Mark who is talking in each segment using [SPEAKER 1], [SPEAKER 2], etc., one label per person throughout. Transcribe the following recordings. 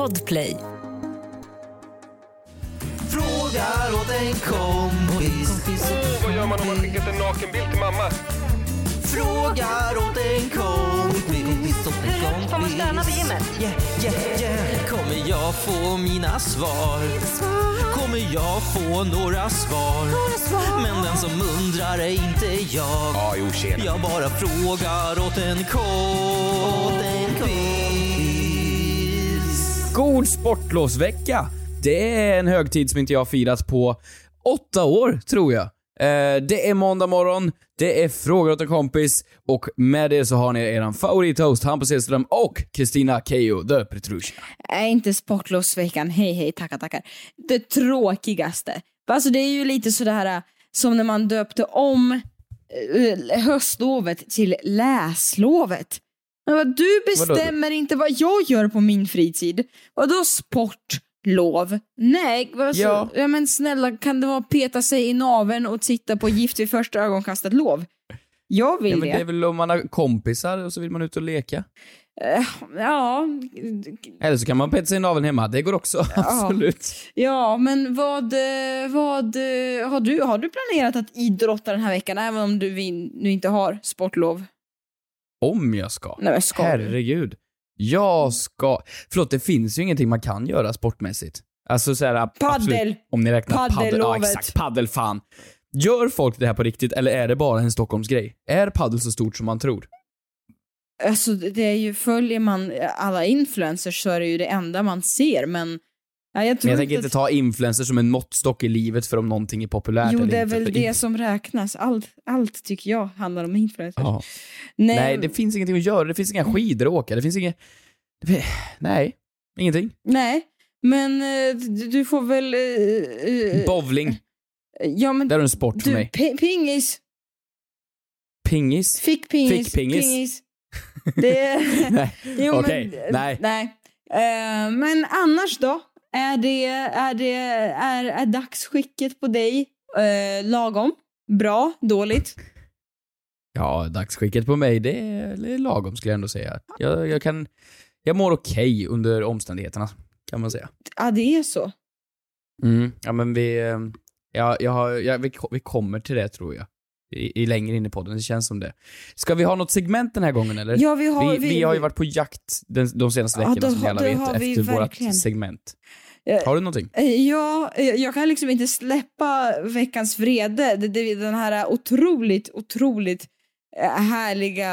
[SPEAKER 1] Podplay.
[SPEAKER 2] Frågar åt en kompis.
[SPEAKER 3] Åh, vad gör man om man skickat en nakenbild till mamma?
[SPEAKER 2] Frågar åt en kompis. Kompis.
[SPEAKER 1] Får man stöna vid gymmet?
[SPEAKER 2] Yeah, yeah, yeah. Kommer jag få mina svar? Kommer jag få några svar? Men den som undrar är inte jag.
[SPEAKER 3] Jo.
[SPEAKER 2] Jag bara frågar åt en kompis.
[SPEAKER 4] God sportlovsvecka! Det är en högtid som inte jag har firat på åtta år, tror jag. Eh, det är måndag morgon, det är frågor åt en kompis och med det så har ni eran favorithost Hampus Hedström och Kristina Keijo the Petrushina.
[SPEAKER 5] är inte sportlovsveckan, hej hej, tackar tackar, det tråkigaste. Alltså det är ju lite sådär eh, som när man döpte om eh, höstlovet till läslovet. Men du bestämmer inte vad jag gör på min fritid. Vadå sportlov? Nej, vad så,
[SPEAKER 4] Ja.
[SPEAKER 5] ja. men snälla kan det vara peta sig i naveln och titta på Gift vid första ögonkastet lov? Jag vill
[SPEAKER 4] Ja, men
[SPEAKER 5] det.
[SPEAKER 4] det är väl om man har kompisar och så vill man ut och leka.
[SPEAKER 5] Eh, ja,
[SPEAKER 4] Eller så kan man peta sig i naveln hemma, det går också, absolut.
[SPEAKER 5] Ja, men vad, eh, vad eh, har, du, har du planerat att idrotta den här veckan även om du nu inte har sportlov?
[SPEAKER 4] Om jag ska.
[SPEAKER 5] Nej, men ska?
[SPEAKER 4] Herregud. Jag ska... Förlåt, det finns ju ingenting man kan göra sportmässigt. Alltså såhär,
[SPEAKER 5] Paddel.
[SPEAKER 4] Om ni räknar paddel. Ja, exakt. Paddel, fan. Gör folk det här på riktigt, eller är det bara en Stockholmsgrej? Är paddel så stort som man tror?
[SPEAKER 5] Alltså det är ju, följer man alla influencers så är det ju det enda man ser men ja, jag
[SPEAKER 4] Men jag tänker
[SPEAKER 5] inte att,
[SPEAKER 4] ta influencers som en måttstock i livet för om någonting är populärt
[SPEAKER 5] Jo, det är väl
[SPEAKER 4] För
[SPEAKER 5] det som räknas. Allt, allt tycker jag handlar om influencers.
[SPEAKER 4] Ja.
[SPEAKER 5] Nej,
[SPEAKER 4] Nej, det finns ingenting att göra. Det finns inga skidor att åka. Det finns inget... det- Nej, ingenting.
[SPEAKER 5] nej, men eh, du, får väl... eh,
[SPEAKER 4] Bowling,
[SPEAKER 5] ja, men
[SPEAKER 4] det är en sport för
[SPEAKER 5] du,
[SPEAKER 4] mig.
[SPEAKER 5] pi- pingis.
[SPEAKER 4] Pingis?
[SPEAKER 5] Fick pingis.
[SPEAKER 4] Fickpingis?
[SPEAKER 5] Pingis. Det
[SPEAKER 4] Nej.
[SPEAKER 5] Jo,
[SPEAKER 4] Okej,
[SPEAKER 5] men,
[SPEAKER 4] nej.
[SPEAKER 5] nej. Eh, men annars då? Är det, är det, är, är dagsskicket på dig eh, lagom? Bra? Dåligt?
[SPEAKER 4] Ja, dagsskicket på mig, det är det är lagom skulle jag ändå säga. Jag, jag kan... Jag mår okej under omständigheterna, kan man säga.
[SPEAKER 5] Ja, det är så.
[SPEAKER 4] Mm. Ja, men vi... eh, Ja, jag har, ja, vi, vi kommer till det, tror jag. I, I längre in i podden, det känns som det. Ska vi ha något segment den här gången, eller?
[SPEAKER 5] Ja, vi har...
[SPEAKER 4] vi, vi, har ju varit på jakt den, de senaste
[SPEAKER 5] Ja,
[SPEAKER 4] veckorna,
[SPEAKER 5] det
[SPEAKER 4] som ni alla vet,
[SPEAKER 5] vi
[SPEAKER 4] efter
[SPEAKER 5] verkligen.
[SPEAKER 4] vårt segment.
[SPEAKER 5] Eh,
[SPEAKER 4] Har du någonting?
[SPEAKER 5] Eh, Ja, eh, jag kan liksom inte släppa veckans vrede. Det, det, den här otroligt, otroligt härliga...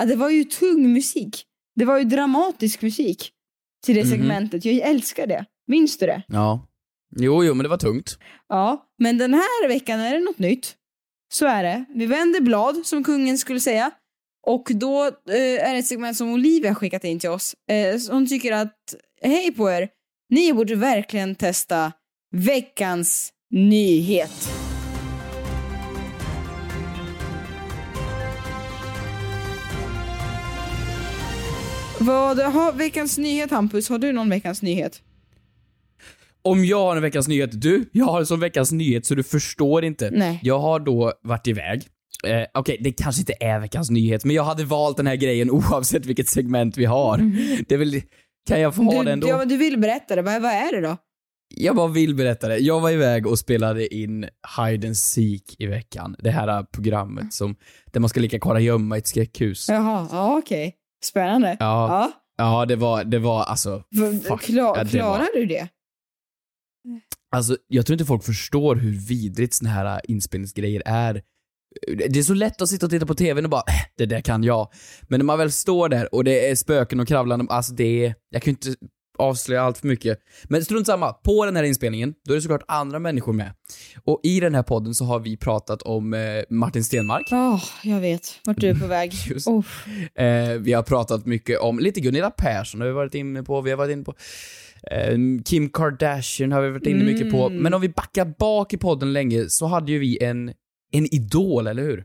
[SPEAKER 5] Ja, det var ju tung musik. Det var ju dramatisk musik till det
[SPEAKER 4] Mhm.
[SPEAKER 5] segmentet. Jag älskar det. Minns du det?
[SPEAKER 4] Ja. Jo, jo, men det var tungt.
[SPEAKER 5] Ja, men den här veckan är det något nytt. Så är det. Vi vänder blad, som kungen skulle säga. Och då eh, är det ett segment som Olivia skickat in till oss. Eh, hon tycker att, hej på er, ni borde verkligen testa veckans nyhet. Vad har veckans nyhet Hampus? Har du någon veckans nyhet?
[SPEAKER 4] Om jag har en veckans nyhet, du, jag har en sån veckans nyhet så du förstår inte.
[SPEAKER 5] Nej.
[SPEAKER 4] Jag har då varit iväg. Eh, Okej, det kanske inte är veckans nyhet, men jag hade valt den här grejen oavsett vilket segment vi har. Det är väl, kan jag få ha
[SPEAKER 5] Du,
[SPEAKER 4] den då?
[SPEAKER 5] ja, du vill berätta det. Vad, vad är det då?
[SPEAKER 4] Jag bara vill berätta det. Jag var iväg och spelade in Hide and Seek i veckan. Det här programmet som, där man ska leka kurragömma i ett skräckhus.
[SPEAKER 5] Jaha, ja okej. Spännande.
[SPEAKER 4] Ja,
[SPEAKER 5] Ja.
[SPEAKER 4] ja det var, det var alltså.
[SPEAKER 5] Klar,
[SPEAKER 4] Ja, det
[SPEAKER 5] klarar
[SPEAKER 4] var-
[SPEAKER 5] du det?
[SPEAKER 4] Alltså, jag tror inte folk förstår hur vidrigt såna här inspelningsgrejer är. Det är så lätt att sitta och titta på TVn och bara äh, det där kan jag. Men när man väl står där och det är spöken och kravlande, alltså det är, jag kan ju inte avslöja allt för mycket. Men strunt samma, på den här inspelningen, då är det såklart andra människor med. Och i den här podden så har vi pratat om eh, Martin Stenmark.
[SPEAKER 5] Ja, jag vet vart du är på väg. Oh.
[SPEAKER 4] Eh, vi har pratat mycket om, lite Gunilla Persson har vi varit inne på, vi har varit inne på Kim Kardashian har vi varit inne mycket på.
[SPEAKER 5] Mm.
[SPEAKER 4] Men om vi backar bak i podden länge så hade ju vi en, en idol, eller hur?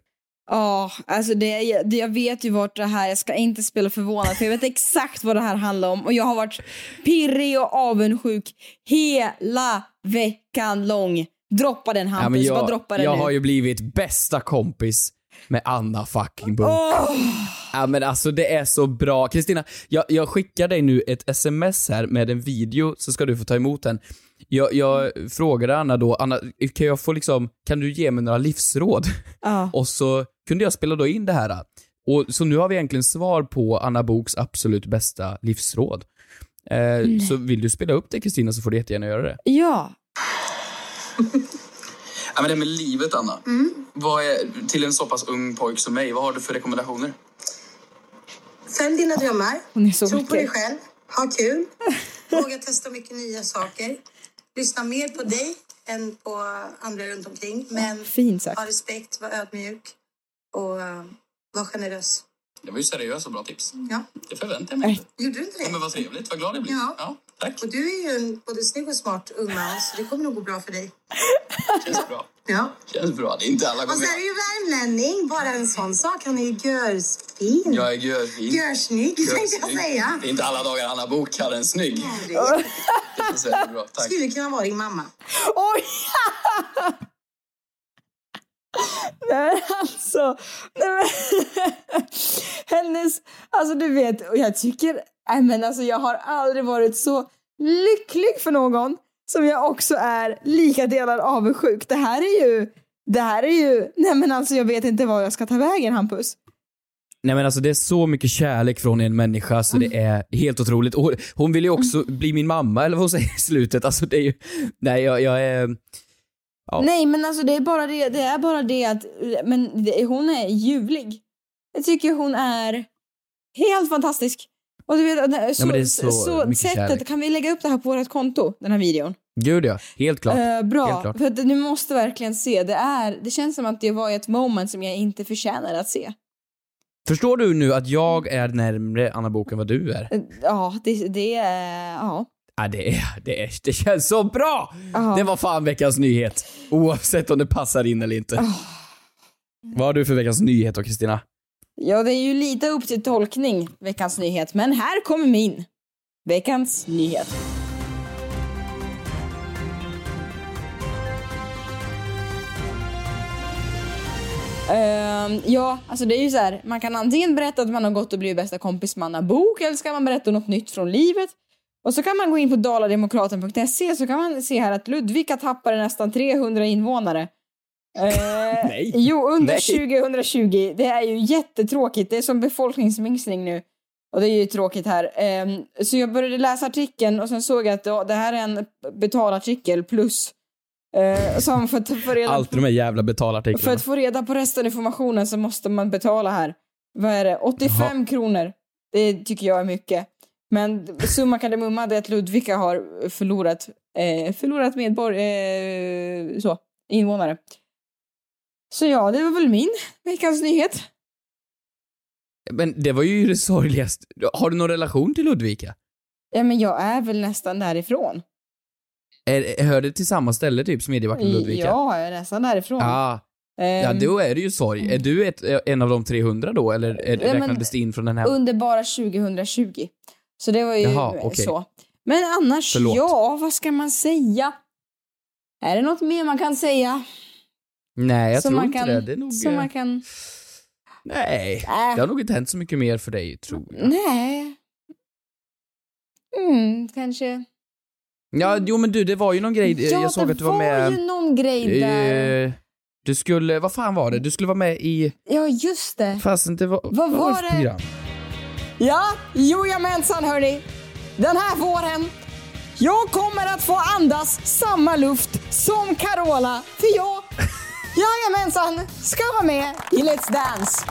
[SPEAKER 5] Ja, alltså det, det, jag vet ju vart det här, jag ska inte spela förvånad för jag vet exakt vad det här handlar om och jag har varit pirrig och avundsjuk hela veckan lång. Droppa den Hampus,
[SPEAKER 4] jag,
[SPEAKER 5] bara droppa den
[SPEAKER 4] jag
[SPEAKER 5] nu.
[SPEAKER 4] har ju blivit bästa kompis med Anna fucking Bunk.
[SPEAKER 5] Åh!
[SPEAKER 4] Ja men alltså det är så bra. Kristina, jag, jag skickar dig nu ett sms här med en video så ska du få ta emot den. Jag, jag frågade Anna då, Anna, kan jag få liksom, kan du ge mig några livsråd?
[SPEAKER 5] Ja.
[SPEAKER 4] Och så kunde jag spela då in det här. Och så nu har vi egentligen svar på Anna Boks absolut bästa livsråd. Eh, så vill du spela upp det Kristina så får du jättegärna göra det.
[SPEAKER 5] Ja.
[SPEAKER 1] Ja, men det med livet, Anna. Vad är, till en så pass ung pojk som mig, vad har du för rekommendationer?
[SPEAKER 6] Följ dina drömmar.
[SPEAKER 5] Hon är så
[SPEAKER 6] Tro på
[SPEAKER 5] vacker.
[SPEAKER 6] dig själv. Ha kul. Våga testa mycket nya saker. Lyssna mer på dig än på andra runt omkring. Men
[SPEAKER 5] Fint sagt.
[SPEAKER 6] ha respekt, var ödmjuk och uh, var generös.
[SPEAKER 1] Det var ju seriösa och bra tips.
[SPEAKER 6] Ja.
[SPEAKER 1] Det förväntar jag mig inte.
[SPEAKER 6] Gjorde du inte
[SPEAKER 1] Ja,
[SPEAKER 6] det?
[SPEAKER 1] men vad trevligt, vad glad jag blir.
[SPEAKER 6] Ja.
[SPEAKER 1] Tack.
[SPEAKER 6] Och du är ju en både snygg och smart ung man så det kommer nog gå bra för dig.
[SPEAKER 1] Känns bra.
[SPEAKER 6] Ja.
[SPEAKER 1] Känns bra. Det är inte alla
[SPEAKER 6] Och så
[SPEAKER 1] gånger.
[SPEAKER 6] är du ju värmlänning, bara en sån sak. Han är ju görfin.
[SPEAKER 1] Jag är görfin.
[SPEAKER 6] Görsnygg tänkte jag
[SPEAKER 1] Görsnygg.
[SPEAKER 6] säga.
[SPEAKER 1] Det är inte alla dagar Anna Bok kallar en snygg.
[SPEAKER 6] Det
[SPEAKER 1] Det känns väldigt bra. Tack.
[SPEAKER 6] skulle kunna vara din mamma.
[SPEAKER 5] Oj! Nej men alltså, nej men, hennes, alltså du vet, och jag tycker, nej men alltså jag har aldrig varit så lycklig för någon som jag också är lika delar avundsjuk. Det här är ju, det här är ju, nej men alltså jag vet inte var jag ska ta vägen Hampus.
[SPEAKER 4] Nej men alltså det är så mycket kärlek från en människa så det är helt otroligt. Och hon, hon vill ju också bli min mamma eller vad hon säger i slutet. Alltså det är ju, nej jag, jag är, Ja.
[SPEAKER 5] Nej men alltså det är bara det, det är bara det att, men det, hon är ljuvlig. Jag tycker hon är helt fantastisk. Och du vet, så,
[SPEAKER 4] det är så mycket
[SPEAKER 5] sättet,
[SPEAKER 4] kärlek.
[SPEAKER 5] kan vi lägga upp det här på vårt konto, den här videon?
[SPEAKER 4] gud ja, helt klart.
[SPEAKER 5] Eh,
[SPEAKER 4] Helt
[SPEAKER 5] bra,
[SPEAKER 4] klart.
[SPEAKER 5] för att ni måste verkligen se. Det, är, det känns som att det var ett moment som jag inte förtjänar att se.
[SPEAKER 4] Förstår du nu att jag är närmre Anna Book än vad du är?
[SPEAKER 5] Eh, Ja, det, det är... Ja.
[SPEAKER 4] Ja, det, är, det, är, det känns så bra!
[SPEAKER 5] Ja.
[SPEAKER 4] Det var fan veckans nyhet. Oavsett om det passar in eller inte. Vad har du för veckans nyhet då, Kristina?
[SPEAKER 5] ja, det är ju lite upp till tolkning, veckans nyhet. Men här kommer min. Veckans nyhet. Ehm, ja, alltså det är ju så här. Man kan antingen berätta att man har gått och blivit bästa kompis med Anna Bok eller så kan man berätta något nytt från livet. Och så kan man gå in på dalademokraten.se så kan man se här att Ludvika tappade nästan 300 invånare. Eh,
[SPEAKER 4] Nej.
[SPEAKER 5] Jo, under
[SPEAKER 4] Nej.
[SPEAKER 5] 2020. Det är ju jättetråkigt. Det är som befolkningsminskning nu. Och det är ju tråkigt här. Ehm, så jag började läsa artikeln och sen såg jag att ja, det här är en betalartikel plus. Uh, som för att få reda
[SPEAKER 4] Alltid de här jävla
[SPEAKER 5] för
[SPEAKER 4] betalartiklarna.
[SPEAKER 5] att få reda på resten av informationen så måste man betala här. Vad är det? 85 kronor. Det tycker jag är mycket. Men summa kardemumma det är att Ludvika har förlorat, eh, förlorat medborg... Eh, så, invånare. Så ja, det var väl min veckans nyhet.
[SPEAKER 4] Men det var ju det sorgligaste. Har du någon relation till Ludvika?
[SPEAKER 5] Ja, men jag är väl nästan därifrån.
[SPEAKER 4] Är, hör det till samma ställe typ, Smedjebacken och Ludvika?
[SPEAKER 5] Ja, jag är nästan därifrån.
[SPEAKER 4] Ah, ja,
[SPEAKER 5] Ehm,
[SPEAKER 4] då är det ju sorg. Är du ett, en av de 300 då, eller är,
[SPEAKER 5] Ja,
[SPEAKER 4] räknades det in från den här?
[SPEAKER 5] Under bara 2020. Så det var ju
[SPEAKER 4] Jaha, okej.
[SPEAKER 5] så. Men annars,
[SPEAKER 4] Förlåt.
[SPEAKER 5] ja, vad ska man säga? Är det något mer man kan säga?
[SPEAKER 4] Nej, jag
[SPEAKER 5] som
[SPEAKER 4] tror
[SPEAKER 5] man
[SPEAKER 4] inte
[SPEAKER 5] kan,
[SPEAKER 4] det. Det är nog...
[SPEAKER 5] Som
[SPEAKER 4] eh,
[SPEAKER 5] man kan...
[SPEAKER 4] Nej,
[SPEAKER 5] Äh.
[SPEAKER 4] det har nog inte hänt så mycket mer för dig, tror jag.
[SPEAKER 5] Nej. Mm, kanske.
[SPEAKER 4] Ja, jo men du, det var ju någon grej.
[SPEAKER 5] ja,
[SPEAKER 4] jag såg
[SPEAKER 5] det
[SPEAKER 4] att du var med...
[SPEAKER 5] ju någon grej där.
[SPEAKER 4] Eh, du skulle, vad fan var det? Du skulle vara med i,
[SPEAKER 5] Ja, just det.
[SPEAKER 4] fasen det var,
[SPEAKER 5] Vad var
[SPEAKER 4] för
[SPEAKER 5] det?
[SPEAKER 4] program?
[SPEAKER 5] Ja, jojamensan hörni. Den här våren, jag kommer att få andas samma luft som Carola. För jag, jajamensan, ska vara med i Let's Dance.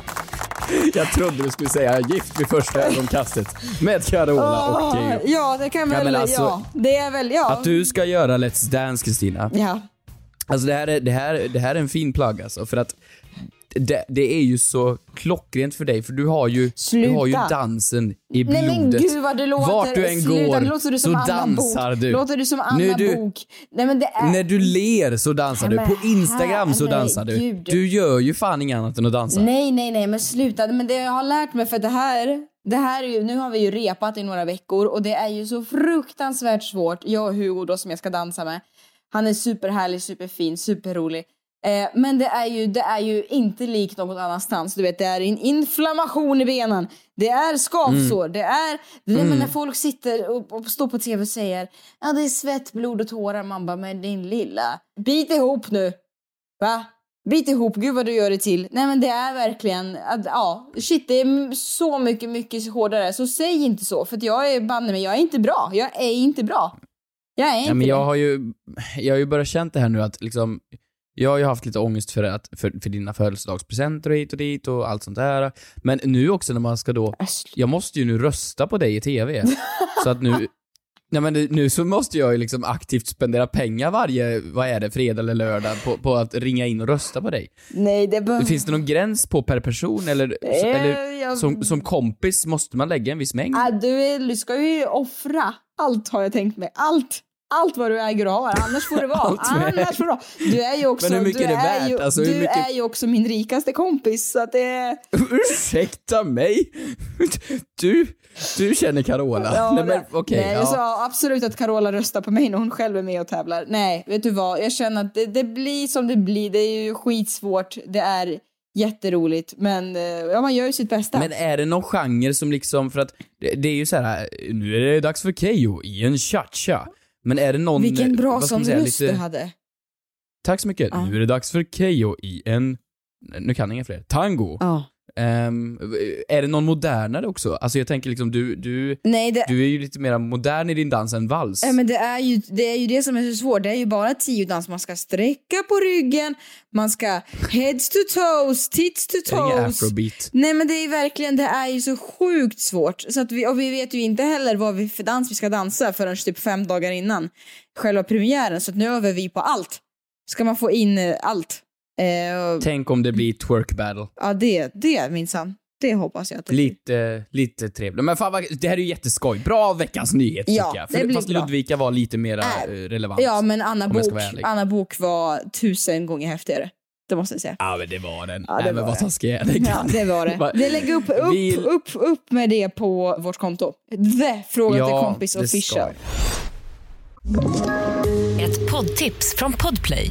[SPEAKER 4] Jag trodde du skulle säga gift vid första ögonkastet med Carola och
[SPEAKER 5] Ah,
[SPEAKER 4] Keyyo.
[SPEAKER 5] ja, det kan
[SPEAKER 4] Ja,
[SPEAKER 5] väl, ja,
[SPEAKER 4] alltså,
[SPEAKER 5] det är väl, ja.
[SPEAKER 4] Att du ska göra Let's Dance Kristina.
[SPEAKER 5] Ja.
[SPEAKER 4] Alltså det här, är, det, här, det här är en fin plagg alltså, för att det, det är ju så klockrent för dig, för du har ju, du har ju dansen i blodet.
[SPEAKER 5] Nej men gud vad du låter.
[SPEAKER 4] Vart du än
[SPEAKER 5] Sluta,
[SPEAKER 4] går
[SPEAKER 5] låter du som
[SPEAKER 4] så
[SPEAKER 5] Anna
[SPEAKER 4] dansar
[SPEAKER 5] Bok.
[SPEAKER 4] du.
[SPEAKER 5] Låter du som Anna
[SPEAKER 4] Nu är du-
[SPEAKER 5] Bok. Nej men det är...
[SPEAKER 4] När du ler så dansar du.
[SPEAKER 5] Men
[SPEAKER 4] På Instagram så
[SPEAKER 5] herregud.
[SPEAKER 4] dansar du. Du gör ju fan inget annat än att dansa.
[SPEAKER 5] Nej, nej, nej, men sluta. Men det jag har lärt mig för det här, det här är ju, nu har vi ju repat i några veckor och det är ju så fruktansvärt svårt. Jag och Hugo då som jag ska dansa med. Han är superhärlig, superfin, superrolig. Eh, men det är, ju, det är ju inte likt något annanstans. Du vet, det är en inflammation i benen, det är skavsår, det är... Det är men när folk sitter och, och står på tv och säger ja det är svett, blod och tårar. Man bara, men din lilla, bit ihop nu. Va? Bit ihop, gud vad du gör det till. Nej men det är verkligen, att, ja, shit det är så mycket, mycket hårdare. Så säg inte så, för jag är banne mig, jag är inte bra. Jag är inte bra. Jag är inte
[SPEAKER 4] Ja, men jag
[SPEAKER 5] det.
[SPEAKER 4] har ju, jag har ju börjat känt det här nu att liksom, jag har ju haft lite ångest för, att, för, för dina födelsedagspresenter och hit och dit och allt sånt där. Men nu också när man ska då, jag måste ju nu rösta på dig i TV. så att nu, nej men nu- så måste jag ju liksom aktivt spendera pengar varje, vad är det, fredag eller lördag på, på att ringa in och rösta på dig.
[SPEAKER 5] Nej, det.
[SPEAKER 4] Finns det någon gräns på per person eller,
[SPEAKER 5] Eh,
[SPEAKER 4] eller
[SPEAKER 5] jag-
[SPEAKER 4] som, som kompis måste man lägga en viss mängd?
[SPEAKER 5] Ah, du, är, du ska ju offra allt har jag tänkt mig. Allt. Allt vad du äger och har, annars får det vara. Annars får det vara. Du är ju också,
[SPEAKER 4] Men hur mycket
[SPEAKER 5] du
[SPEAKER 4] är det värt?
[SPEAKER 5] Ju,
[SPEAKER 4] Alltså,
[SPEAKER 5] du
[SPEAKER 4] mycket-
[SPEAKER 5] är ju också min rikaste kompis, så att det...
[SPEAKER 4] Ursäkta mig? Du, du känner Carola?
[SPEAKER 5] Ja,
[SPEAKER 4] nej men
[SPEAKER 5] det-
[SPEAKER 4] okej,
[SPEAKER 5] Nej, jag
[SPEAKER 4] ja.
[SPEAKER 5] sa absolut att Carola röstar på mig när hon själv är med och tävlar. Nej, vet du vad? Jag känner att det, det blir som det blir. Det är ju skitsvårt. Det är jätteroligt, men eh, ja, man gör ju sitt bästa.
[SPEAKER 4] Men är det någon genre som liksom, för att det, det är ju så här, nu är det dags för Keyyo i en cha-cha. Men är det någon...
[SPEAKER 5] Vilken bra sån
[SPEAKER 4] säga,
[SPEAKER 5] röst
[SPEAKER 4] lite-
[SPEAKER 5] du hade.
[SPEAKER 4] Tack så mycket.
[SPEAKER 5] Ja.
[SPEAKER 4] Nu är det dags för Keyyo i en, nu kan jag inga fler, tango.
[SPEAKER 5] Ja.
[SPEAKER 4] Ehm, är det någon modernare också? Alltså jag tänker liksom, du, du,
[SPEAKER 5] Nej, det,
[SPEAKER 4] du är ju lite mer modern i din dans än vals.
[SPEAKER 5] Ja, men det, är ju, det är ju det som är så svårt. Det är ju bara tiodans. Man ska sträcka på ryggen, man ska heads to toes, tits to
[SPEAKER 4] det är
[SPEAKER 5] toes.
[SPEAKER 4] afrobeat.
[SPEAKER 5] Nej men det är verkligen, det är ju så sjukt svårt. Så att vi, och vi vet ju inte heller vad vi för dans vi ska dansa förrän typ fem dagar innan själva premiären. Så att nu övar vi på allt. Ska man få in eh, allt. Eh,
[SPEAKER 4] Tänk om det blir twerk battle.
[SPEAKER 5] ja det, det minsann. Det hoppas jag att det blir.
[SPEAKER 4] Lite, lite trevligt. Men fan vad, det här är ju jätteskoj. Bra veckans nyhet
[SPEAKER 5] Ja,
[SPEAKER 4] tycker jag.
[SPEAKER 5] det
[SPEAKER 4] För,
[SPEAKER 5] blir
[SPEAKER 4] fast
[SPEAKER 5] bra.
[SPEAKER 4] Ludvika var lite mer
[SPEAKER 5] Äh,
[SPEAKER 4] relevant.
[SPEAKER 5] Ja men Anna Bok. Anna Bok var tusen gånger häftigare. Det måste jag säga.
[SPEAKER 4] Ja men det var den.
[SPEAKER 5] Ja, det
[SPEAKER 4] Nej men
[SPEAKER 5] var
[SPEAKER 4] vad
[SPEAKER 5] det.
[SPEAKER 4] taskig jag är. Det
[SPEAKER 5] Ja, det var det. Det lägg upp, upp,
[SPEAKER 4] Vill-
[SPEAKER 5] upp, upp med det på vårt konto. The Fråga till kompis
[SPEAKER 4] det
[SPEAKER 5] official.
[SPEAKER 7] Ett poddtips från Podplay.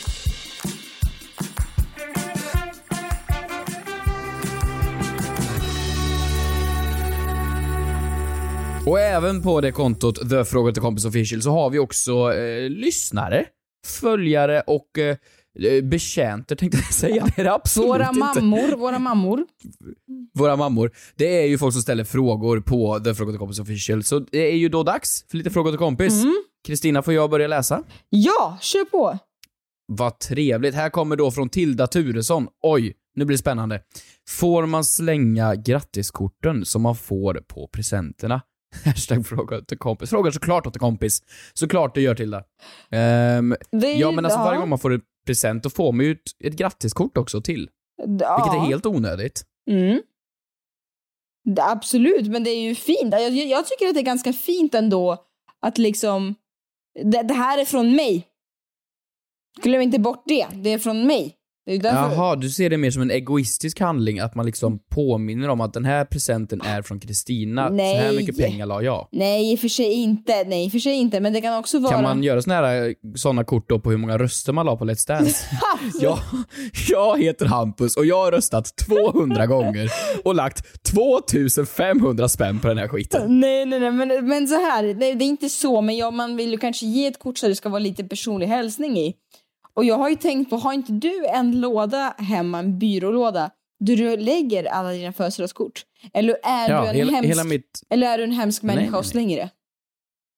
[SPEAKER 4] Och även på det kontot, The Fråga till Kompis Official, så har vi också eh, lyssnare, följare och eh, eh, betjänter tänkte jag säga. Det är det absolut
[SPEAKER 5] Våra
[SPEAKER 4] inte.
[SPEAKER 5] mammor, våra mammor.
[SPEAKER 4] Våra mammor. Det är ju folk som ställer frågor på The Fråga till Kompis Official. Så det är ju då dags för lite Fråga till Kompis.
[SPEAKER 5] Mm.
[SPEAKER 4] Kristina, får jag börja läsa?
[SPEAKER 5] Ja, kör på.
[SPEAKER 4] Vad trevligt. Här kommer då från Tilda Turesson. Oj, nu blir det spännande. Får man slänga grattiskorten som man får på presenterna? Hashtag fråga till kompis. Frågar såklart åt en kompis. Såklart det gör Tilda. Ehm,
[SPEAKER 5] Det är
[SPEAKER 4] ja
[SPEAKER 5] ju-
[SPEAKER 4] men alltså varje gång man får en present då får man ju ett, ett grattiskort också till.
[SPEAKER 5] Ja.
[SPEAKER 4] Vilket är helt onödigt.
[SPEAKER 5] Mm. Det, absolut, men det är ju fint. Jag, jag, jag tycker att det är ganska fint ändå att liksom, det, det här är från mig. Glöm inte bort det, det är från mig. Det är ju därför.
[SPEAKER 4] Jaha, du ser det mer som en egoistisk handling, att man liksom påminner om att den här presenten är från Kristina, så här mycket pengar la jag.
[SPEAKER 5] Nej, i och för sig inte. Nej, i och för sig inte. Men det kan också vara...
[SPEAKER 4] Kan man göra såna här såna kort då på hur många röster man la på Let's Dance? jag, jag heter Hampus och jag har röstat 200 gånger och lagt 2500 spänn på den här skiten.
[SPEAKER 5] Nej, nej, nej, men, men så här, det, det är inte så, men ja, man vill ju kanske ge ett kort så det ska vara lite personlig hälsning i. Och jag har ju tänkt på, har inte du en låda hemma, en byrålåda, där du lägger alla dina födelsedagskort? Eller är,
[SPEAKER 4] Ja,
[SPEAKER 5] du en
[SPEAKER 4] hela,
[SPEAKER 5] hemsk,
[SPEAKER 4] hela, mitt,
[SPEAKER 5] eller är du en hemsk människa
[SPEAKER 4] nej,
[SPEAKER 5] och slänger det?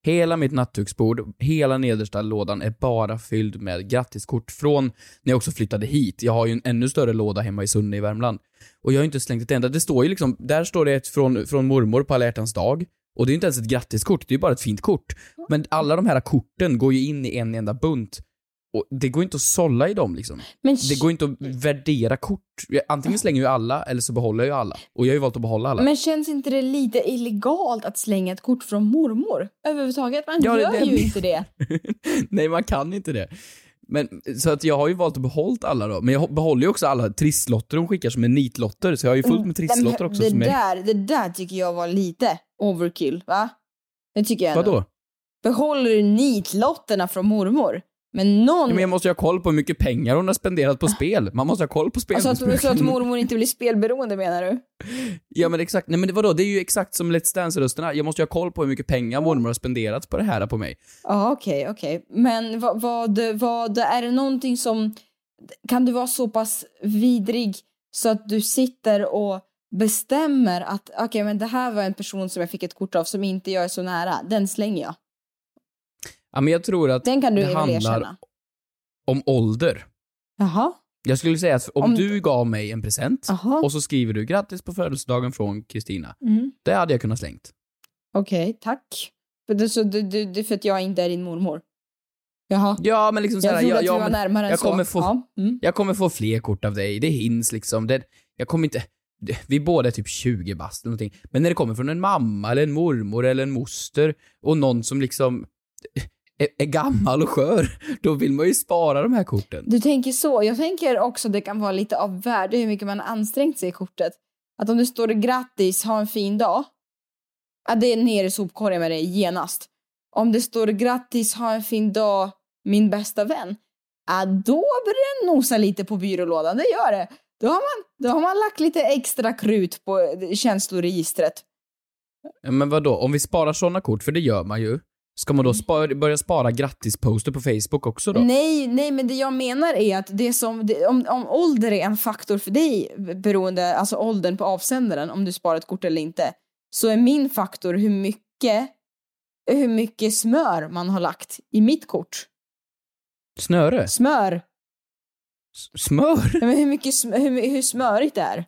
[SPEAKER 4] hela mitt nattduksbord, hela nedersta lådan är bara fylld med grattiskort från när jag också flyttade hit. Jag har ju en ännu större låda hemma i Sunne i Värmland. Och jag har inte slängt ett enda. Det står ju liksom, där står det ett från, från mormor på alla hjärtans dag. Och det är inte ens ett grattiskort, det är bara ett fint kort. Men alla de här korten går ju in i en enda bunt. Och det går inte att sålla i dem liksom.
[SPEAKER 5] Men
[SPEAKER 4] Det går inte att värdera kort. Antingen slänger jag alla eller så behåller jag alla. Och jag har ju valt att behålla alla.
[SPEAKER 5] Men känns inte det lite illegalt att slänga ett kort från mormor? Överhuvudtaget, man
[SPEAKER 4] Ja,
[SPEAKER 5] gör
[SPEAKER 4] det-
[SPEAKER 5] ju inte det.
[SPEAKER 4] Nej, man kan inte det. Men, så att jag har ju valt att behålla alla då. Men jag behåller ju också alla trisslotter de skickar som är nitlotter, så jag har ju fullt med trisslotter också
[SPEAKER 5] det,
[SPEAKER 4] som är...
[SPEAKER 5] där, det där tycker jag var lite overkill, va? Det tycker jag ändå.
[SPEAKER 4] Vadå?
[SPEAKER 5] Behåller du nitlotterna från mormor? Men någon...
[SPEAKER 4] Men jag måste ju ha koll på hur mycket pengar hon har spenderat på spel. Man måste ha koll på
[SPEAKER 5] alltså att, så att mormor inte blir spelberoende menar du?
[SPEAKER 4] Ja men exakt, nej men vadå, det är ju exakt som Let's Dance-rösterna. Jag måste ju ha koll på hur mycket pengar mormor har spenderat på det här på mig.
[SPEAKER 5] Ja, okej, okej. Men vad, vad, vad, är det någonting som... Kan du vara så pass vidrig så att du sitter och bestämmer att okej, men det här var en person som jag fick ett kort av som inte jag är så nära. Den slänger jag.
[SPEAKER 4] Ja men jag tror att
[SPEAKER 5] Den kan du
[SPEAKER 4] det
[SPEAKER 5] väl
[SPEAKER 4] handlar
[SPEAKER 5] erkänna?
[SPEAKER 4] om ålder.
[SPEAKER 5] Jaha.
[SPEAKER 4] Jag skulle säga att om,
[SPEAKER 5] Om-
[SPEAKER 4] du gav mig en present
[SPEAKER 5] Jaha.
[SPEAKER 4] och så skriver du grattis på födelsedagen från Kristina.
[SPEAKER 5] Mm.
[SPEAKER 4] Det hade jag kunnat slängt.
[SPEAKER 5] Okej, tack. För det, så, det, det, det är för att jag inte är din mormor? Jaha.
[SPEAKER 4] Ja men liksom
[SPEAKER 5] Jag
[SPEAKER 4] såhär,
[SPEAKER 5] trodde
[SPEAKER 4] ja,
[SPEAKER 5] att
[SPEAKER 4] ja,
[SPEAKER 5] var
[SPEAKER 4] men
[SPEAKER 5] närmare än
[SPEAKER 4] jag
[SPEAKER 5] så.
[SPEAKER 4] kommer få,
[SPEAKER 5] Ja, mm.
[SPEAKER 4] jag kommer få fler kort av dig, det hinns liksom. Det, jag kommer inte, det, vi båda är typ 20 bast eller någonting. Men när det kommer från en mamma eller en mormor eller en moster och någon som liksom är, är gammal och skör, då vill man ju spara de här korten.
[SPEAKER 5] Du tänker så. Jag tänker också att det kan vara lite av värde hur mycket man har ansträngt sig i kortet. Att om det står grattis, ha en fin dag. Ja, det är ner i sopkorgen med det genast. Om det står grattis, ha en fin dag, min bästa vän. Ja, då börjar det nosa lite på byrålådan, det gör det. Då har man, då har man lagt lite extra krut på känsloregistret.
[SPEAKER 4] Men vad då? om vi sparar såna kort, för det gör man ju, ska man då spara, börja spara grattisposter på Facebook också då?
[SPEAKER 5] Nej, nej, men det jag menar är att det som, det, om, om ålder är en faktor för dig, beroende, alltså åldern på avsändaren, om du sparar ett kort eller inte, så är min faktor hur mycket, hur mycket smör man har lagt i mitt kort.
[SPEAKER 4] Snöre?
[SPEAKER 5] Smör!
[SPEAKER 4] S- Smör?
[SPEAKER 5] Ja, men hur, mycket, sm- hur, hur smörigt det är.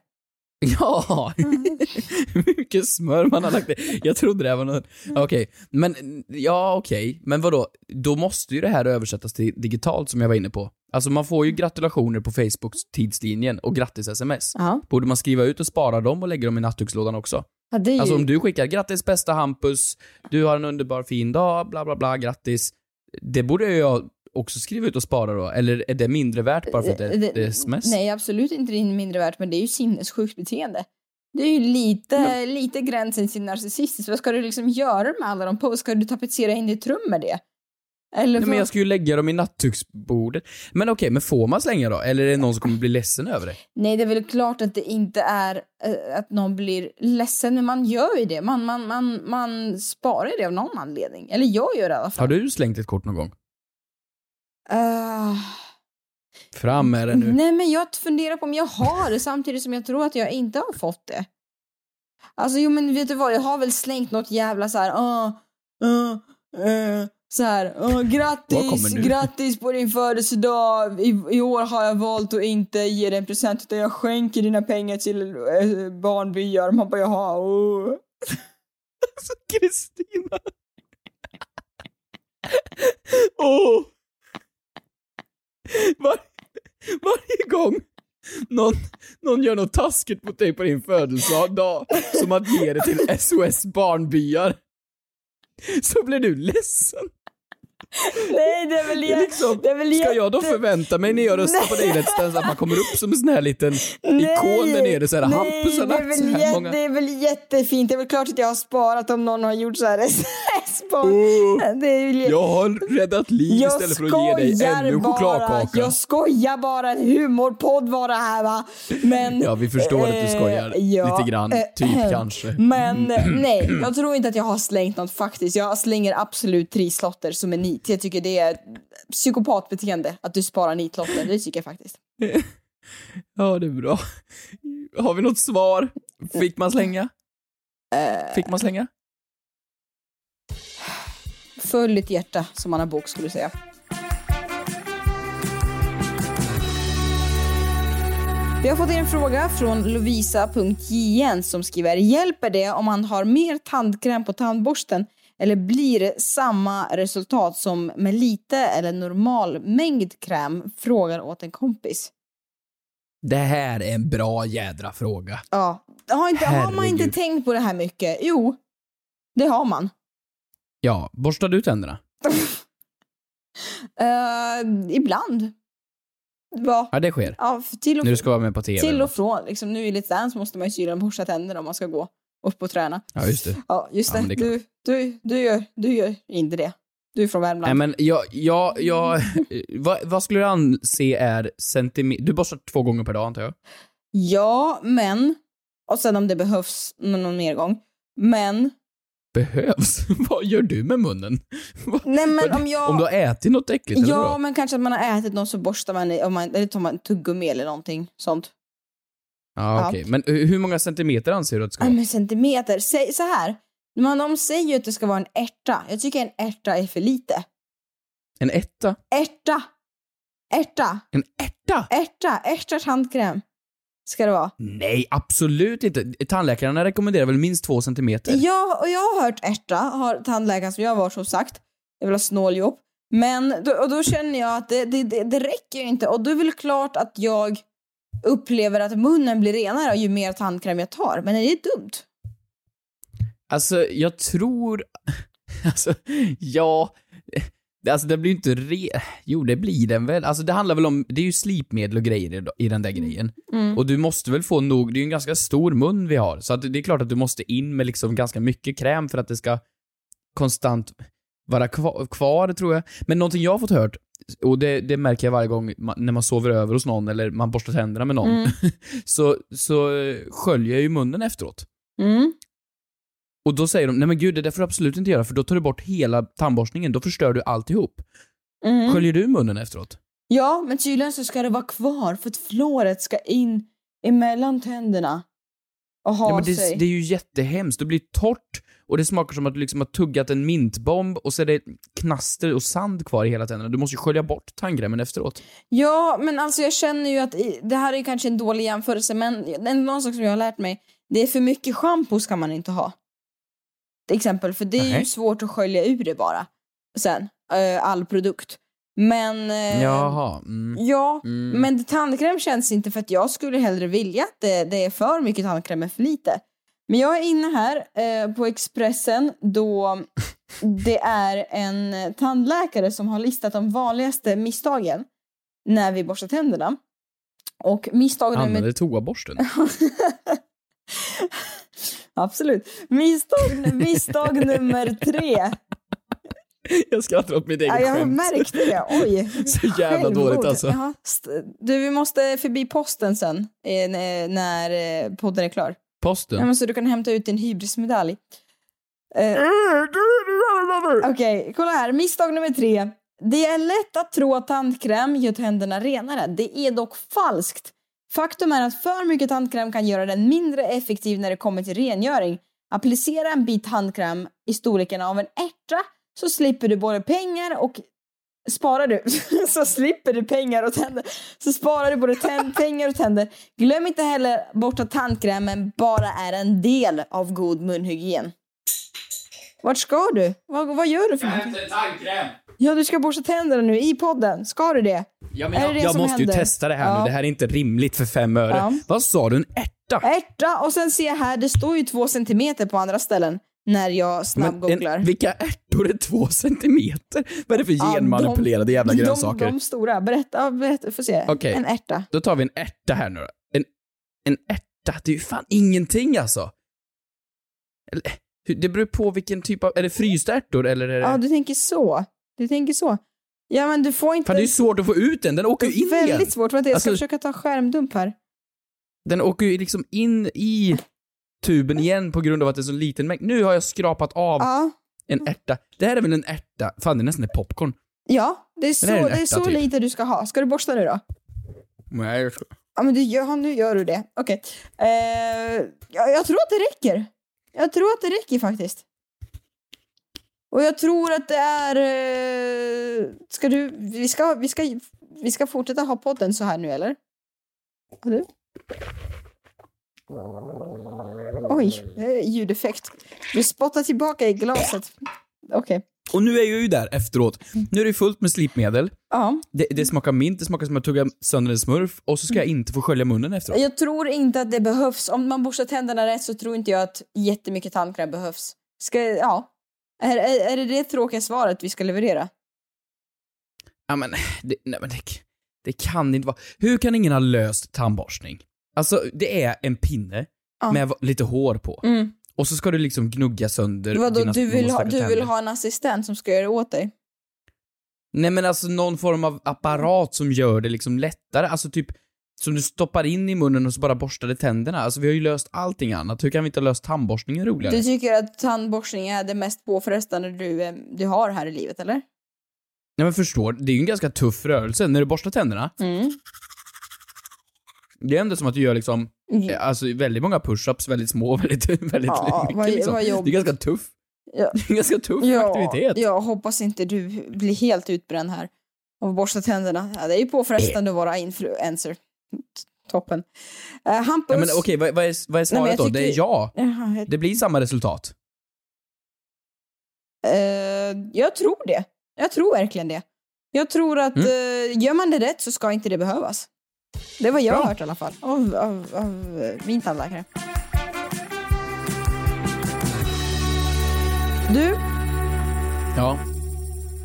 [SPEAKER 4] Ja! Hur mycket smör man har lagt i. Jag trodde det var något... Okej, men ja okej. Men vadå? Då måste ju det här översättas till digitalt som jag var inne på. Alltså man får ju gratulationer på Facebooks tidslinjen och grattis-sms.
[SPEAKER 5] Ja.
[SPEAKER 4] Borde man skriva ut och spara dem och lägga dem i nattdukslådan också?
[SPEAKER 5] Ja, är ju,
[SPEAKER 4] Alltså om du skickar grattis bästa Hampus, du har en underbar fin dag, bla bla bla, grattis. Det borde jag också skriva ut och spara då, eller är det mindre värt bara för att det, det är sms?
[SPEAKER 5] Nej, absolut inte mindre värt, men det är ju sinnessjukt beteende. Det är ju lite, lite gränsen till narcissistiskt. Vad ska du liksom göra med alla de på? Ska du tapetsera in ditt rum med det? Eller
[SPEAKER 4] Nej, men jag ska ju lägga dem i nattduksbordet. Men okej, men får man slänga då? Eller är det någon som kommer bli ledsen över det?
[SPEAKER 5] Nej, det är väl klart att det inte är eh, att någon blir ledsen, men man gör ju det. Man, man, man, man sparar det av någon anledning. Eller jag gör det i alla fall.
[SPEAKER 4] Har du slängt ett kort någon gång?
[SPEAKER 5] Eh,
[SPEAKER 4] Fram med det nu.
[SPEAKER 5] Nej, men jag funderar på om jag har det samtidigt som jag tror att jag inte har fått det. Alltså, jo, men vet du vad? Jag har väl slängt något jävla så här... Uh, uh, uh, så här, uh, grattis, grattis på din födelsedag. I, I år har jag valt att inte ge dig en present utan jag skänker dina pengar till uh, barnbyar. Man bara, jaha, oh.
[SPEAKER 4] Alltså Kristina. Åh! Var, varje gång någon, någon gör något taskigt mot dig på din födelsedag, som att ge det till SOS barnbyar, så blir du ledsen.
[SPEAKER 5] Nej, det är väl,
[SPEAKER 4] är liksom,
[SPEAKER 5] det är väl
[SPEAKER 4] ska jag då förvänta mig när jag röstar på dig Let's Dance att man kommer upp som en sån här liten ikon där nere såhär, Hampus har
[SPEAKER 5] det är,
[SPEAKER 4] lagt så här många...
[SPEAKER 5] det är väl jättefint. Det är väl klart att jag har sparat om någon har gjort så här sms-barn. Är väl
[SPEAKER 4] jag har räddat liv
[SPEAKER 5] Jag
[SPEAKER 4] istället för att ge dig
[SPEAKER 5] skojar
[SPEAKER 4] ännu en chokladkaka.
[SPEAKER 5] Jag skojar bara. En humorpodd var det här va. Men,
[SPEAKER 4] Ja, vi förstår att du skojar
[SPEAKER 5] eh, ja,
[SPEAKER 4] lite grann,
[SPEAKER 5] eh,
[SPEAKER 4] typ
[SPEAKER 5] eh,
[SPEAKER 4] kanske.
[SPEAKER 5] Men eh, nej, jag tror inte att jag har slängt något faktiskt. Jag slänger absolut trisslotter som är nit. Jag tycker det är psykopatbeteende att du sparar nitlotter. Det tycker jag faktiskt.
[SPEAKER 4] Ja, det är bra. Har vi något svar? Fick man slänga?
[SPEAKER 5] Eh,
[SPEAKER 4] Fick man slänga?
[SPEAKER 5] Följ ditt hjärta som Anna Bok skulle säga. Vi har fått in en fråga från Lovisa.jn som skriver Hjälper det om man har mer tandkräm på tandborsten eller blir det samma resultat som med lite eller normal mängd kräm? Frågar åt en kompis.
[SPEAKER 4] Det här är en bra jädra fråga.
[SPEAKER 5] Ja, har, inte, har man inte tänkt på det här mycket? Jo, det har man.
[SPEAKER 4] Ja, borstar du tänderna?
[SPEAKER 5] Eh, ibland. Ja,
[SPEAKER 4] Ja, det sker.
[SPEAKER 5] ja till och,
[SPEAKER 4] När du ska vara med på TV.
[SPEAKER 5] till och från. Liksom, nu i Let's Dance måste man ju tydligen borsta tänderna om man ska gå upp och träna.
[SPEAKER 4] Ja, just det.
[SPEAKER 5] Ja, just
[SPEAKER 4] Ja,
[SPEAKER 5] det.
[SPEAKER 4] men det
[SPEAKER 5] du, du, du, gör, du gör inte det. Du är från Värmland.
[SPEAKER 4] Nej men jag, jag, jag vad, vad skulle du anse är centimeter... Du borstar två gånger per dag antar jag?
[SPEAKER 5] Ja, men... Och sen om det behövs nå- någon mer gång. Men...
[SPEAKER 4] Behövs? vad gör du med munnen?
[SPEAKER 5] Nej men om jag...
[SPEAKER 4] Om du har ätit något äckligt
[SPEAKER 5] Ja, men kanske att man har ätit något så borstar man, om man eller tar man tuggummi eller någonting sånt.
[SPEAKER 4] Ja,
[SPEAKER 5] Ja.
[SPEAKER 4] okej. Men eh, hur många centimeter anser du att det ska
[SPEAKER 5] Ja,
[SPEAKER 4] vara?
[SPEAKER 5] men centimeter. Säg så här. Man, de säger ju att det ska vara en ärta. Jag tycker en ärta är för lite.
[SPEAKER 4] En etta?
[SPEAKER 5] Ärta! Ärta!
[SPEAKER 4] En ärta?
[SPEAKER 5] Ärta! Ärta tandkräm. Ska det vara.
[SPEAKER 4] Nej, absolut inte. Tandläkarna rekommenderar väl minst två centimeter?
[SPEAKER 5] Ja, och jag har hört ärta, har tandläkaren som jag var som sagt. Jag vill ha snåljobb. Men då, och då känner jag att det, det, det, det räcker ju inte och då är väl klart att jag upplever att munnen blir renare ju mer tandkräm jag tar. Men är det dumt?
[SPEAKER 4] Alltså, jag tror... Alltså, ja... Alltså det blir ju inte re... Jo, det blir den väl. Alltså det handlar väl om... Det är ju slipmedel och grejer i- i den där grejen.
[SPEAKER 5] Mm.
[SPEAKER 4] Och du måste väl få nog... Det är ju en ganska stor mun vi har. Så att det är klart att du måste in med liksom ganska mycket kräm för att det ska konstant vara kvar, kvar tror jag. Men någonting jag har fått hört, och det, det märker jag varje gång man, när man sover över hos någon eller man borstar tänderna med någon,
[SPEAKER 5] Mm.
[SPEAKER 4] så, så eh, sköljer jag ju munnen efteråt.
[SPEAKER 5] Mm.
[SPEAKER 4] Och då säger de, nej men gud det där får du absolut inte göra för då tar du bort hela tandborstningen, då förstör du alltihop.
[SPEAKER 5] Mm.
[SPEAKER 4] Sköljer du munnen efteråt?
[SPEAKER 5] Ja, men tydligen så ska det vara kvar för att fluoret ska in emellan tänderna och ha
[SPEAKER 4] Ja, men det,
[SPEAKER 5] sig.
[SPEAKER 4] det är ju jättehemskt, det blir torrt och det smakar som att du liksom har tuggat en mintbomb och så är det knaster och sand kvar i hela tänderna. Du måste ju skölja bort tandkrämen efteråt.
[SPEAKER 5] Ja, men alltså jag känner ju att det här är kanske en dålig jämförelse, men en någon sak som jag har lärt mig, det är för mycket schampo ska man inte ha. Till exempel, för det är ju
[SPEAKER 4] Nej.
[SPEAKER 5] svårt att skölja ur det bara. Sen, eh, all produkt. Men... eh,
[SPEAKER 4] Jaha. Mm.
[SPEAKER 5] Ja,
[SPEAKER 4] Mm.
[SPEAKER 5] men tandkräm känns inte för att jag skulle hellre vilja att det, det är för mycket tandkräm än för lite. Men jag är inne här eh, på Expressen då det är en tandläkare som har listat de vanligaste misstagen när vi borstar tänderna. Och misstag nummer...
[SPEAKER 4] Använder toaborsten.
[SPEAKER 5] Absolut. Misstag, misstag nummer tre.
[SPEAKER 4] Jag skrattar åt mitt eget
[SPEAKER 5] Ja, jag
[SPEAKER 4] skämt.
[SPEAKER 5] märkte det. Oj.
[SPEAKER 4] Så jävla
[SPEAKER 5] Självmord.
[SPEAKER 4] dåligt alltså.
[SPEAKER 5] Jaha. Du, vi måste förbi posten sen eh, när- när eh, podden är klar.
[SPEAKER 4] Posten.
[SPEAKER 5] Ja, men så du kan hämta ut din hybrismedalj. Eh, Okej, kolla här. Misstag nummer tre. Det är lätt att tro att tandkräm gör tänderna renare. Det är dock falskt. Faktum är att för mycket tandkräm kan göra den mindre effektiv när det kommer till rengöring. Applicera en bit tandkräm i storleken av en ärta så slipper du både pengar och sparar du så slipper du pengar och tänder. Så sparar du både tänd, pengar och tänder. Glöm inte heller bort att tandkrämen bara är en del av god munhygien. Vart ska du? Vad, vad gör du för någonting?
[SPEAKER 4] tandkräm!
[SPEAKER 5] Ja, du ska borsta tänderna nu i podden. Ska du det?
[SPEAKER 4] Ja, men
[SPEAKER 5] Är
[SPEAKER 4] jag,
[SPEAKER 5] det det
[SPEAKER 4] jag
[SPEAKER 5] som
[SPEAKER 4] måste ju
[SPEAKER 5] händer?
[SPEAKER 4] testa det här
[SPEAKER 5] Ja.
[SPEAKER 4] nu. Det här är inte rimligt för fem öre.
[SPEAKER 5] Ja.
[SPEAKER 4] Vad sa du? En ärta?
[SPEAKER 5] Ärta och sen ser jag här, det står ju två centimeter på andra ställen när jag snabbgooglar.
[SPEAKER 4] en, vilka ärtor är två centimeter? Vad är det för
[SPEAKER 5] Ja,
[SPEAKER 4] genmanipulerade jävla
[SPEAKER 5] de,
[SPEAKER 4] grönsaker?
[SPEAKER 5] De, de stora. Berätta, berätta får se.
[SPEAKER 4] Okej.
[SPEAKER 5] En ärta.
[SPEAKER 4] Då tar vi en ärta här nu då. En, en ärta, det är ju fan ingenting alltså. Eller, det beror på vilken typ av, är det frysta ärtor eller är det...
[SPEAKER 5] Ja, du tänker så. Du tänker så. Ja, men du får inte...
[SPEAKER 4] Fan det är ju svårt att få ut den, den åker ju in
[SPEAKER 5] Väldigt
[SPEAKER 4] igen.
[SPEAKER 5] svårt. Vänta, jag ska
[SPEAKER 4] Alltså-
[SPEAKER 5] försöka ta skärmdump här.
[SPEAKER 4] Den åker ju liksom in i tuben igen på grund av att det är så liten mängd. Nu har jag skrapat av
[SPEAKER 5] Ja,
[SPEAKER 4] en ärta. Det här är väl en ärta? Fan det är nästan en popcorn.
[SPEAKER 5] ja det är så,
[SPEAKER 4] det är
[SPEAKER 5] det är så
[SPEAKER 4] typ.
[SPEAKER 5] lite du ska ha. Ska du borsta nu då?
[SPEAKER 4] Nej, jag ska...
[SPEAKER 5] Ja, men du gör, nu gör du det. Okej. Eh, jag, jag tror att det räcker. Jag tror att det räcker faktiskt. Och jag tror att det är... Eh, ska du... Vi ska, vi, ska, vi ska fortsätta ha podden så här nu, eller? Och du? Oj, ljudeffekt. Vi spottar tillbaka i glaset. Okej.
[SPEAKER 4] Och nu är jag ju där efteråt. Nu är det fullt med slipmedel.
[SPEAKER 5] Ja.
[SPEAKER 4] Det, det smakar mint, det smakar som att tugga sönder en smurf och så ska jag inte få skölja munnen efteråt.
[SPEAKER 5] Jag tror inte att det behövs. Om man borstar tänderna rätt så tror inte jag att jättemycket tandkräm behövs. Ska, ja. Är, är, är det det tråkiga svaret vi ska leverera?
[SPEAKER 4] Ja men, det, nej, men det, det kan inte vara. Hur kan ingen ha löst tandborstning? Alltså, det är en pinne
[SPEAKER 5] Ja.
[SPEAKER 4] med lite hår på.
[SPEAKER 5] Mm.
[SPEAKER 4] Och så ska du liksom gnugga sönder
[SPEAKER 5] Vadå,
[SPEAKER 4] dina
[SPEAKER 5] du vill, ha, du vill ha en assistent som ska göra det åt dig?
[SPEAKER 4] Nej men alltså någon form av apparat som gör det liksom lättare, alltså typ som du stoppar in i munnen och så bara borstade tänderna. Alltså vi har ju löst allting annat, hur kan vi inte ha löst tandborstningen roligare?
[SPEAKER 5] Du tycker att tandborstning är det mest påfrestande du, eh, du har här i livet, eller?
[SPEAKER 4] Nej men förstår, det är ju en ganska tuff rörelse. När du borstar tänderna,
[SPEAKER 5] Mm.
[SPEAKER 4] Det är ändå som att du gör liksom,
[SPEAKER 5] Mm.
[SPEAKER 4] eh, alltså väldigt många push-ups, väldigt små, väldigt, väldigt
[SPEAKER 5] Ja,
[SPEAKER 4] mycket
[SPEAKER 5] vad-
[SPEAKER 4] liksom.
[SPEAKER 5] vad
[SPEAKER 4] Det är ganska tuff,
[SPEAKER 5] Ja.
[SPEAKER 4] det är en ganska tuff
[SPEAKER 5] Ja,
[SPEAKER 4] aktivitet.
[SPEAKER 5] jag hoppas inte du blir helt utbränd här att borsta tänderna. Ja, det är ju påfrestande att vara influencer. Toppen. Uh, Hampus...
[SPEAKER 4] Ja, men okej, vad, vad, är, vad är
[SPEAKER 5] Nej,
[SPEAKER 4] svaret
[SPEAKER 5] jag
[SPEAKER 4] då?
[SPEAKER 5] tycker-
[SPEAKER 4] Det är ja.
[SPEAKER 5] Jaha, jag-
[SPEAKER 4] Det blir samma resultat.
[SPEAKER 5] Eh, jag tror det. Jag tror verkligen det. Jag tror att
[SPEAKER 4] Mm.
[SPEAKER 5] eh, gör man det rätt så ska inte det behövas. Det var jag
[SPEAKER 4] Bra.
[SPEAKER 5] hört i alla fall. Av, av, av eh, min tandläkare. Du,
[SPEAKER 4] Ja.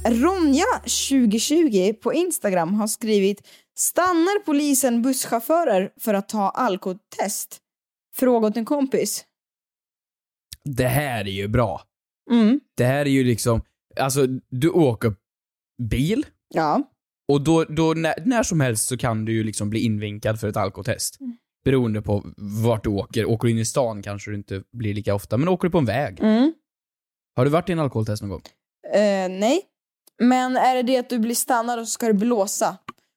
[SPEAKER 5] Ronja2020 på Instagram har skrivit Stannar polisen busschaufförer för att ta alkotest? Fråga åt en kompis.
[SPEAKER 4] Det här är ju bra.
[SPEAKER 5] Mm.
[SPEAKER 4] Det här är ju liksom, alltså du åker bil
[SPEAKER 5] Ja.
[SPEAKER 4] Och då, då när, när som helst så kan du ju liksom bli invinkad för ett alkotest. Beroende på vart du åker. Åker du in i stan kanske du inte blir lika ofta, men åker du på en väg.
[SPEAKER 5] Mm.
[SPEAKER 4] Har du varit i en alkoholtest någon gång?
[SPEAKER 5] Eh, nej. Men är det det att du blir stannad och så ska du blåsa?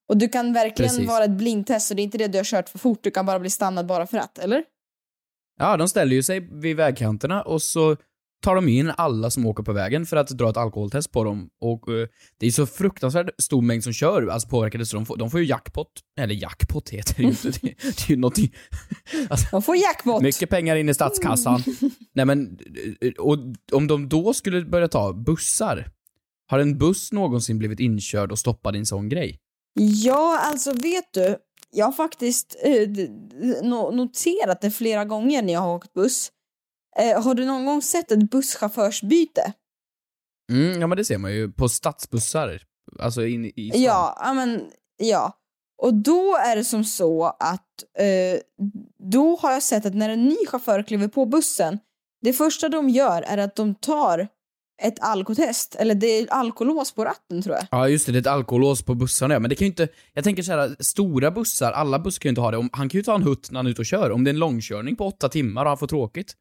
[SPEAKER 5] Och du kan verkligen
[SPEAKER 4] Precis.
[SPEAKER 5] vara ett blindtest så det är inte det du har kört för fort, du kan bara bli stannad bara för att, eller?
[SPEAKER 4] Ja, de ställer ju sig vid vägkanterna och så tar de in alla som åker på vägen för att dra ett alkoholtest på dem. Och eh, det är så fruktansvärt stor mängd som kör, alltså påverkade, så de får, de får ju jackpot. Eller jackpot heter det ju inte. Det, det är ju någonting... Alltså,
[SPEAKER 5] De får jackpot.
[SPEAKER 4] mycket pengar in i statskassan. Nej men, eh, och om de då skulle börja ta bussar, har en buss någonsin blivit inkörd och stoppad i en sån grej?
[SPEAKER 5] Ja, alltså vet du, jag har faktiskt eh, noterat det flera gånger när jag har åkt buss. Eh, har du någon gång sett ett busschaufförsbyte?
[SPEAKER 4] Mm, ja men det ser man ju på stadsbussar. Alltså in i stan.
[SPEAKER 5] Ja, ja, men ja. Och då är det som så att eh, då har jag sett att när en ny chaufför kliver på bussen, det första de gör är att de tar ett alkotest, eller det är alkolås på ratten tror jag.
[SPEAKER 4] Ja just det, det är ett alkolås på bussarna men det kan ju inte, jag tänker så här, stora bussar, alla bussar kan ju inte ha det. Om, han kan ju ta en hutt när han är ute och kör. Om det är en långkörning på åtta timmar och han får tråkigt.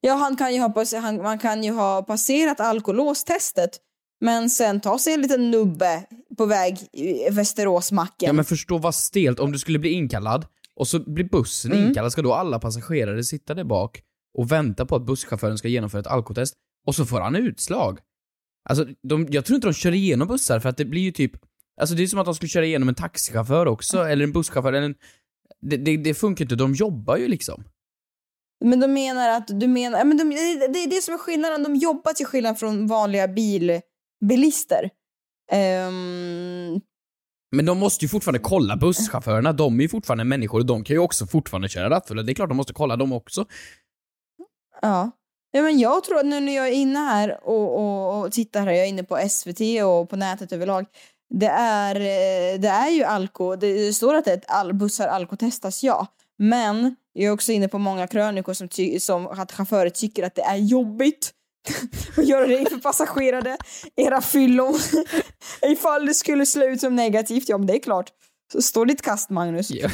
[SPEAKER 5] Ja, han kan ju ha, han, man kan ju ha passerat alkolåstestet, men sen ta sig en liten nubbe på väg Västeråsmacken.
[SPEAKER 4] Ja men förstå vad stelt, om du skulle bli inkallad och så blir bussen
[SPEAKER 5] Mm.
[SPEAKER 4] inkallad, ska då alla passagerare sitta där bak och vänta på att busschauffören ska genomföra ett alkotest och så får han utslag? Alltså, de, jag tror inte de kör igenom bussar för att det blir ju typ, alltså det är som att de skulle köra igenom en taxichaufför också, eller en busschaufför, eller en, det, det, det funkar inte, de jobbar ju liksom.
[SPEAKER 5] Men de menar att du menar, men de, det är det som är skillnaden, de jobbar till skillnad från vanliga bil, bilister. Ehm,
[SPEAKER 4] Men de måste ju fortfarande kolla busschaufförerna, de är ju fortfarande människor och de kan ju också fortfarande köra rattfulla. Det är klart de måste kolla dem också.
[SPEAKER 5] ja. ja, men jag tror att nu när jag är inne här och, och, och tittar här, jag är inne på SVT och på nätet överlag, det är, eh, det är ju alko, det står att det är ett all, bussar alkotestas, ja. Men jag är också inne på många krönikor som, som att chaufförer tycker att det är jobbigt att göra det inför passagerare, era fyllon. Ifall det skulle slå ut som negativt, ja men det är klart. Så står ditt kast Magnus.
[SPEAKER 4] Ja.
[SPEAKER 5] Eh,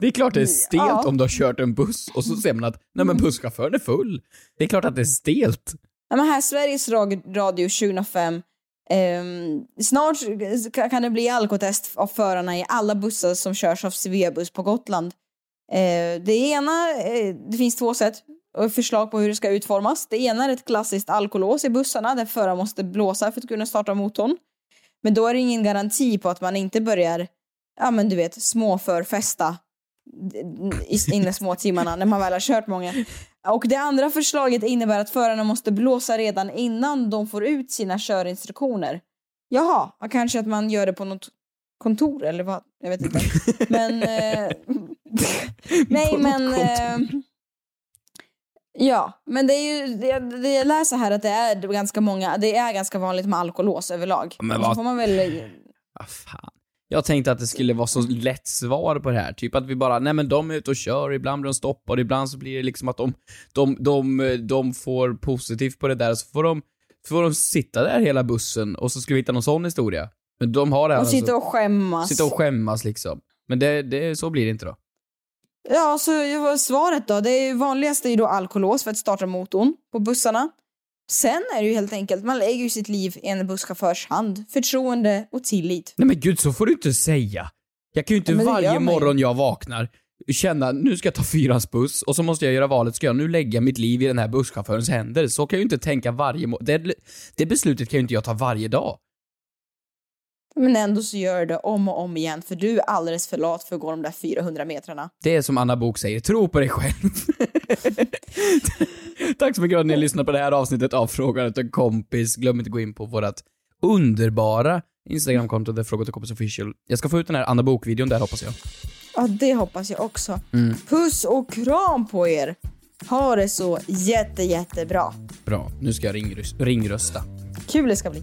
[SPEAKER 4] Det är klart det är stelt
[SPEAKER 5] Ja.
[SPEAKER 4] om du har kört en buss och så ser man att nej men busschauffören är full. Det är klart att det är stelt.
[SPEAKER 5] Ja, men här Sveriges Radio 2005. Eh, snart kan det bli alkotest av förarna i alla bussar som körs av Sveabuss på Gotland. Eh, det ena, eh, det finns två sätt och förslag på hur det ska utformas. Det ena är ett klassiskt alkolås i bussarna där föraren måste blåsa för att kunna starta motorn. Men då är det ingen garanti på att man inte börjar, ja men du vet, småförfesta i- in i småtimmarna när man väl har kört många. Och det andra förslaget innebär att förarna måste blåsa redan innan de får ut sina körinstruktioner. Jaha, ja, kanske att man gör det på något kontor eller vad? Jag vet inte. Men... Eh, nej, men... Eh, ja, men det är ju... Det, det jag läser här att det är ganska många... Det är ganska vanligt med alkolås överlag.
[SPEAKER 4] Men
[SPEAKER 5] Och så
[SPEAKER 4] vad-
[SPEAKER 5] får man väl...
[SPEAKER 4] Ah, fan. Jag tänkte att det skulle vara så lätt svar på det här. Typ att vi bara, nej men de är ute och kör, ibland blir de stoppade, ibland så blir det liksom att de, de, de, de får positivt på det där, så får de, får de sitta där hela bussen och så ska vi hitta någon sån historia. Men de har det
[SPEAKER 5] Och
[SPEAKER 4] alltså,
[SPEAKER 5] sitta och skämmas.
[SPEAKER 4] sitta och skämmas liksom. Men det, det, så blir det inte då.
[SPEAKER 5] Ja, så svaret då? Det är ju vanligast är ju då alkolås för att starta motorn på bussarna. Sen är det ju helt enkelt, man lägger ju sitt liv i en busschaufförs hand. Förtroende och tillit.
[SPEAKER 4] Nej men gud, så får du inte säga. Jag kan ju inte
[SPEAKER 5] Ja,
[SPEAKER 4] varje morgon jag vaknar känna, nu ska jag ta fyrans buss och så måste jag göra valet, ska jag nu lägga mitt liv i den här busschaufförens händer? Så kan jag ju inte tänka varje morgon. Det, det beslutet kan ju inte jag ta varje dag.
[SPEAKER 5] Men ändå så gör det om och om igen för du är alldeles för lat för att gå de där 400 metrarna.
[SPEAKER 4] Det är som Anna Bok säger, tro på dig själv. Tack så mycket för att ni lyssnade på det här avsnittet av Frågan åt en kompis. Glöm inte att gå in på vårt underbara Instagramkonto, där Fråga till kompis official. Jag ska få ut den här Anna Bok-videon där hoppas jag.
[SPEAKER 5] Ja, det hoppas jag också.
[SPEAKER 4] Mm.
[SPEAKER 5] Puss och kram på er! Ha det så jätte, jättebra.
[SPEAKER 4] Bra, nu ska jag ringrösta. ringrösta.
[SPEAKER 5] Kul det ska bli.